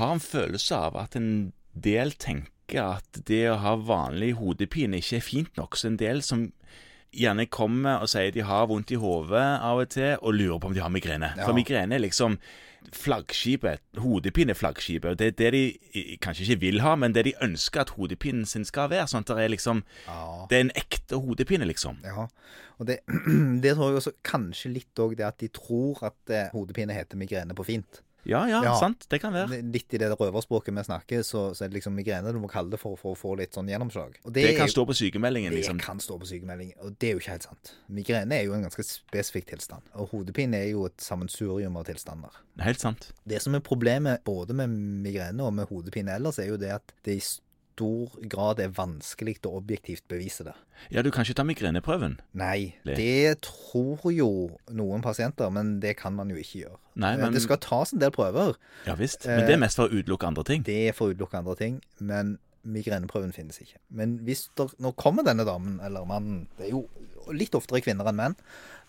har en følelse av at en del tenker at det å ha vanlig hodepine ikke er fint nok. Så en del som gjerne kommer og sier de har vondt i hodet av og til, og lurer på om de har migrene. Ja. For migrene er liksom flaggskipet. Hodepine er flaggskipet. Det er det de kanskje ikke vil ha, men det de ønsker at hodepinen sin skal være. Sånn at det er liksom Ja. Det er en ekte hodepine, liksom. Ja, og det, det tror jeg også kanskje litt òg det at de tror at eh, hodepine heter migrene på fint. Ja, ja, Ja. sant. Det kan være. Litt i det røverspråket vi snakker, så, så er det liksom migrene du må kalle det for, for å få litt sånn gjennomslag. Og Det kan jo- stå på sykemeldingen, det liksom. kan stå på sykemeldingen, og det er jo ikke helt sant. Migrene er jo en ganske spesifikk tilstand, og hodepine er jo et sammensurium av tilstander. Helt sant. Det som er problemet både med migrene og med hodepine ellers, er jo det at det i stor grad er vanskelig å objektivt bevise det. Ja, du kan ikke ta migreneprøven. Nei, Det- tror jo noen pasienter, men det kan man jo ikke gjøre. Nei, men Det skal tas en del prøver. Ja visst. Men det er mest for å utelukke andre ting. Det er for å utelukke andre ting, men migreneprøven finnes ikke. Men hvis der, nå kommer denne damen, eller mannen, det er jo litt oftere kvinner enn menn,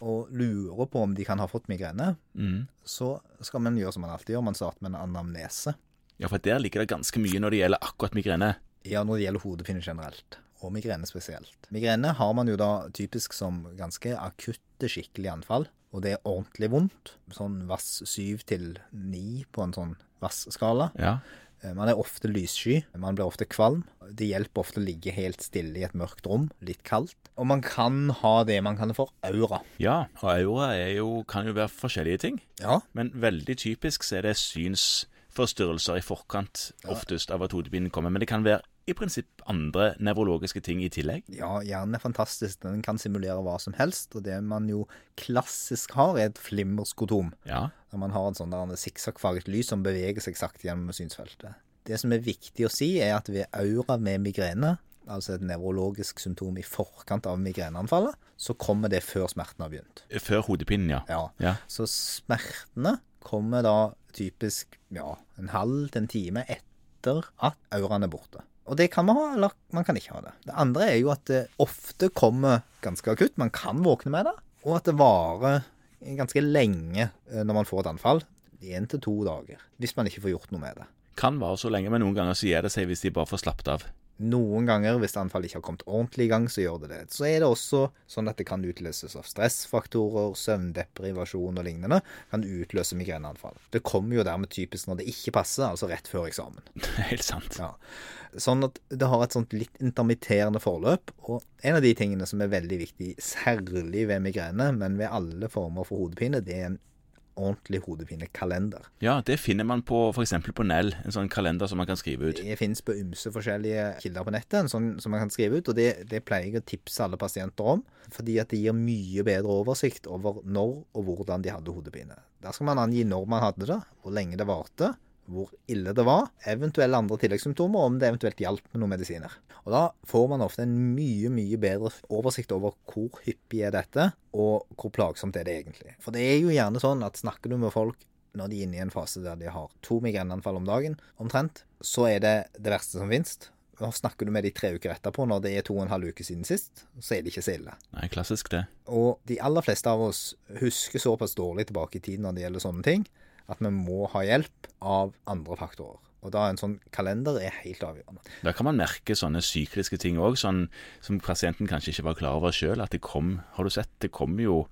og lurer på om de kan ha fått migrene, Mm. så skal man gjøre som man alltid gjør, man starter med en anamnese. Ja, for der ligger det ganske mye når det gjelder akkurat migrene. Ja, når det gjelder hodepine generelt, og migrene spesielt. Migrene har man jo da typisk som ganske akutte, skikkelige anfall, og det er ordentlig vondt. Sånn vass 7 til 9 på en sånn vass-skala. Ja. Eh, Man er ofte lyssky, man blir ofte kvalm. Det hjelper ofte å ligge helt stille i et mørkt rom, litt kaldt. Og man kan ha det man kaller for aura. ja. Og aura jo, kan jo være forskjellige ting. Ja, Men veldig typisk så er det synsforstyrrelser i forkant oftest av at hodepinen kommer. Men det kan være i prinsipp andre nevrologiske ting i tillegg. ja hjernen er fantastisk. Den kan simulere hva som helst. Og det man jo klassisk har, er et flimmerskotom. Ja. Der man har en sånn sikksakkfarget lys som beveger seg sakte gjennom synsfeltet. Det som er viktig å si, er at ved aura med migrene, altså et nevrologisk symptom i forkant av migreneanfallet, så kommer det før smerten har begynt. Før hodepinen, ja. Ja. Ja. Så smertene kommer da typisk ja, en halv til en time etter at auraen er borte. Og det kan man ha, eller man kan ikke ha det. Det andre er jo at det ofte kommer ganske akutt. Man kan våkne med det, og at det varer ganske lenge eh, når man får et anfall. Én til to dager. Hvis man ikke får gjort noe med det. Kan vare så lenge, men noen ganger så gir det seg hvis de bare får slappet av. Noen ganger, hvis anfallet ikke har kommet ordentlig i gang, så gjør det det. Så er det også sånn at det kan utløses av stressfaktorer, søvndeprivasjon og lignende. Kan utløse migreneanfall. Det kommer jo dermed typisk når det ikke passer, altså rett før eksamen. Helt sant. Ja. Sånn at det har et sånt litt intermitterende forløp. Og en av de tingene som er veldig viktig, særlig ved migrene, men ved alle former for hodepine, det er en ordentlig hodepinekalender. Ja, det finner man på f.eks. på Nell, en sånn kalender som man kan skrive ut. Det finnes på ymse forskjellige kilder på nettet, en sånn som man kan skrive ut, og det, det pleier jeg å tipse alle pasienter om, fordi at det gir mye bedre oversikt over når og hvordan de hadde hodepine. Der skal man angi når man hadde det, hvor lenge det varte, hvor ille det var, eventuelle andre tilleggssymptomer, og om det eventuelt hjalp med noen medisiner. Og da får man ofte en mye, mye bedre oversikt over hvor hyppig er dette, og hvor plagsomt er det egentlig. For det er jo gjerne sånn at snakker du med folk når de er inne i en fase der de har to migreneanfall om dagen, omtrent, så er det det verste som finnes. Og Snakker du med de tre uker etterpå, når det er to og en halv uke siden sist, så er det ikke så ille. Nei, klassisk det. Og de aller fleste av oss husker såpass dårlig tilbake i tid når det gjelder sånne ting, at vi må ha hjelp av andre faktorer. Og da en sånn kalender er helt avgjørende. Da kan man merke sånne sykliske ting òg, sånn, som pasienten kanskje ikke var klar over sjøl. At det kom Har du sett, det kom jo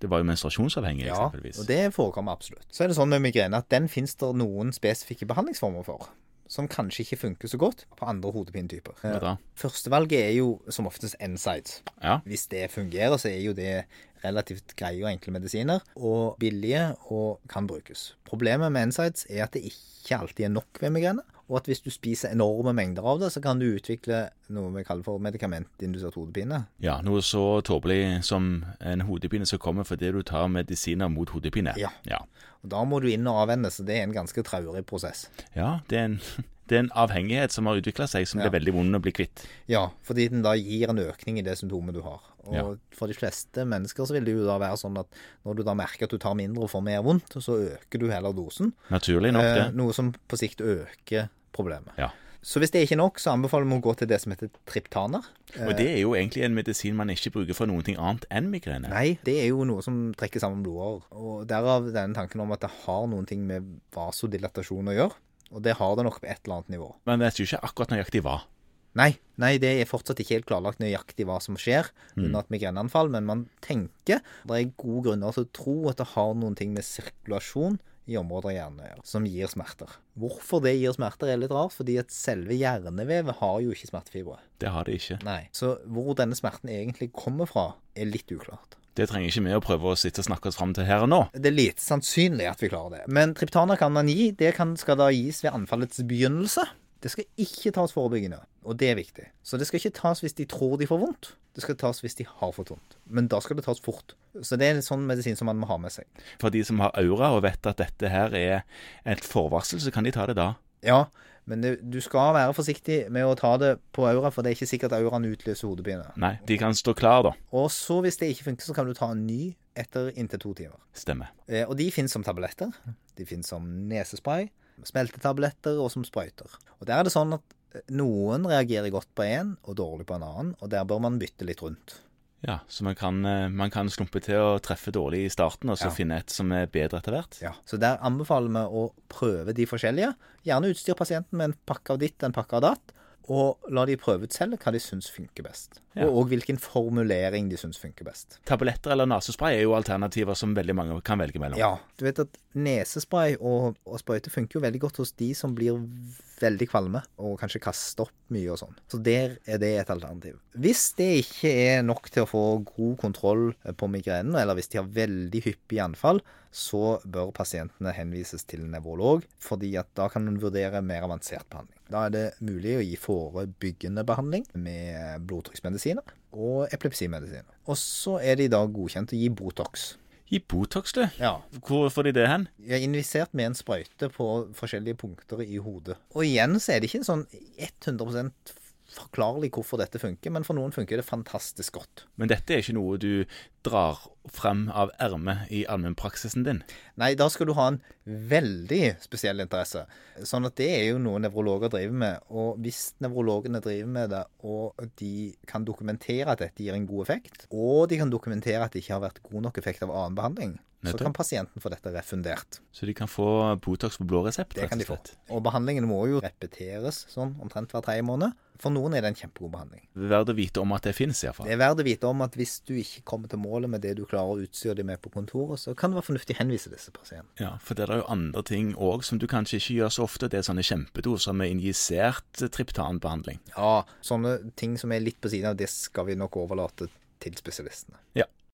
Det var jo menstruasjonsavhengig, Ja, eksempelvis. og det forekommer absolutt. Så er det sånn med migrene at den finnes det noen spesifikke behandlingsformer for. Som kanskje ikke funker så godt på andre hodepinetyper. Førstevalget er jo som oftest NSIDES. Ja. Hvis det fungerer, så er jo det relativt greie og enkle medisiner, og billige og kan brukes. Problemet med Insights er at det ikke alltid er nok ved migrene, og at hvis du spiser enorme mengder av det, så kan du utvikle noe vi kaller for medikamentindusert hodepine. ja, noe så tåpelig som en hodepine som kommer fordi du tar medisiner mot hodepine. Ja. ja. Og Da må du inn og avvenne, så det er en ganske traurig prosess. Ja, det er en, det er en avhengighet som har utvikla seg, som Ja. det er veldig vond å bli kvitt. Ja, fordi den da gir en økning i det symptomet du har. Og Ja. for de fleste mennesker så vil det jo da være sånn at når du da merker at du tar mindre og får mer vondt, så øker du heller dosen. Naturlig nok, det. Eh, noe som på sikt øker problemet. Ja. Så hvis det er ikke er nok, så anbefaler vi å gå til det som heter triptaner. Og det er jo egentlig en medisin man ikke bruker for noen ting annet enn migrene. Nei, det er jo noe som trekker sammen blodårer. Og derav denne tanken om at det har noen ting med vasodilatasjon å gjøre. Og det har det nok på et eller annet nivå. Men vet jo ikke akkurat nøyaktig hva. Nei, nei, det er fortsatt ikke helt klarlagt nøyaktig hva som skjer under et migreneanfall, men man tenker det er gode grunner til å tro at det har noen ting med sirkulasjon i områder av hjernen å gjøre, som gir smerter. Hvorfor det gir smerter er litt rart, fordi at selve hjernevevet har jo ikke smertefibre. Det har det ikke. Nei. Så hvor denne smerten egentlig kommer fra, er litt uklart. Det trenger ikke vi å prøve å sitte og snakke oss fram til her og nå. Det er lite sannsynlig at vi klarer det. Men triptaner kan man gi. Det kan, skal da gis ved anfallets begynnelse. Det skal ikke tas forebyggende, og det er viktig. Så det skal ikke tas hvis de tror de får vondt. Det skal tas hvis de har fått vondt. Men da skal det tas fort. Så det er en sånn medisin som man må ha med seg. For de som har aura og vet at dette her er et forvarsel, så kan de ta det da. Ja, men det, du skal være forsiktig med å ta det på aura, for det er ikke sikkert auraen utløser hodepine. Nei, de kan stå klar, da. Og så, hvis det ikke funker, så kan du ta en ny etter inntil to timer. Stemmer. Eh, og de finnes som tabletter. De finnes som nesespray, smeltetabletter og som sprøyter. Og der er det sånn at eh, noen reagerer godt på en og dårlig på en annen, og der bør man bytte litt rundt. Ja, så man kan, eh, man kan slumpe til å treffe dårlig i starten, og så Ja. finne et som er bedre etter hvert. Ja. Så der anbefaler vi å prøve de forskjellige. Gjerne utstyr pasienten med en pakke av ditt, en pakke av datt. Og la de prøve ut selv hva de syns funker best. Ja. Og, og hvilken formulering de syns funker best. Tabletter eller nesespray er jo alternativer som veldig mange kan velge mellom. Ja, du vet at nesespray og, og sprøyte funker jo veldig godt hos de som blir veldig kvalme og kanskje kaster opp mye og sånn. Så der er det et alternativ. Hvis det ikke er nok til å få god kontroll på migrenen, eller hvis de har veldig hyppige anfall, så bør pasientene henvises til nevrolog, fordi at da kan en vurdere mer avansert behandling. Da er det mulig å gi forebyggende behandling med blodtrykksmedisiner og epilepsimedisiner. Og så er de da godkjent å gi Botox. Gi Botox, du. Ja, Hvor får de det hen? jeg er invisert med en sprøyte på forskjellige punkter i hodet. Og igjen så er det ikke sånn 100% forklarlig hvorfor dette funker, men for noen funker det fantastisk godt. Men dette er ikke noe du drar frem av ermet i allmennpraksisen din. Nei, da skal du ha en veldig spesiell interesse. Sånn at det er jo noe nevrologer driver med. Og hvis nevrologene driver med det, og de kan dokumentere at dette gir en god effekt, og de kan dokumentere at det ikke har vært god nok effekt av annen behandling, så kan pasienten få dette refundert. Så de kan få Botox på blå resept. Det kan de få. Og behandlingen må jo repeteres sånn omtrent hver tredje måned. For noen er det en kjempegod behandling. Verdt å vite om at det finnes, iallfall. Det er verdt å vite om at hvis du ikke kommer til målet med det du klarer å utstyre dem med på kontoret, så kan det være fornuftig å henvise disse pasientene. Ja, for det er jo andre ting òg som du kanskje ikke gjør så ofte. Det er sånne kjempedoser med injisert triptanbehandling. Ja, sånne ting som er litt på siden av det, skal vi nok overlate til spesialistene. Ja.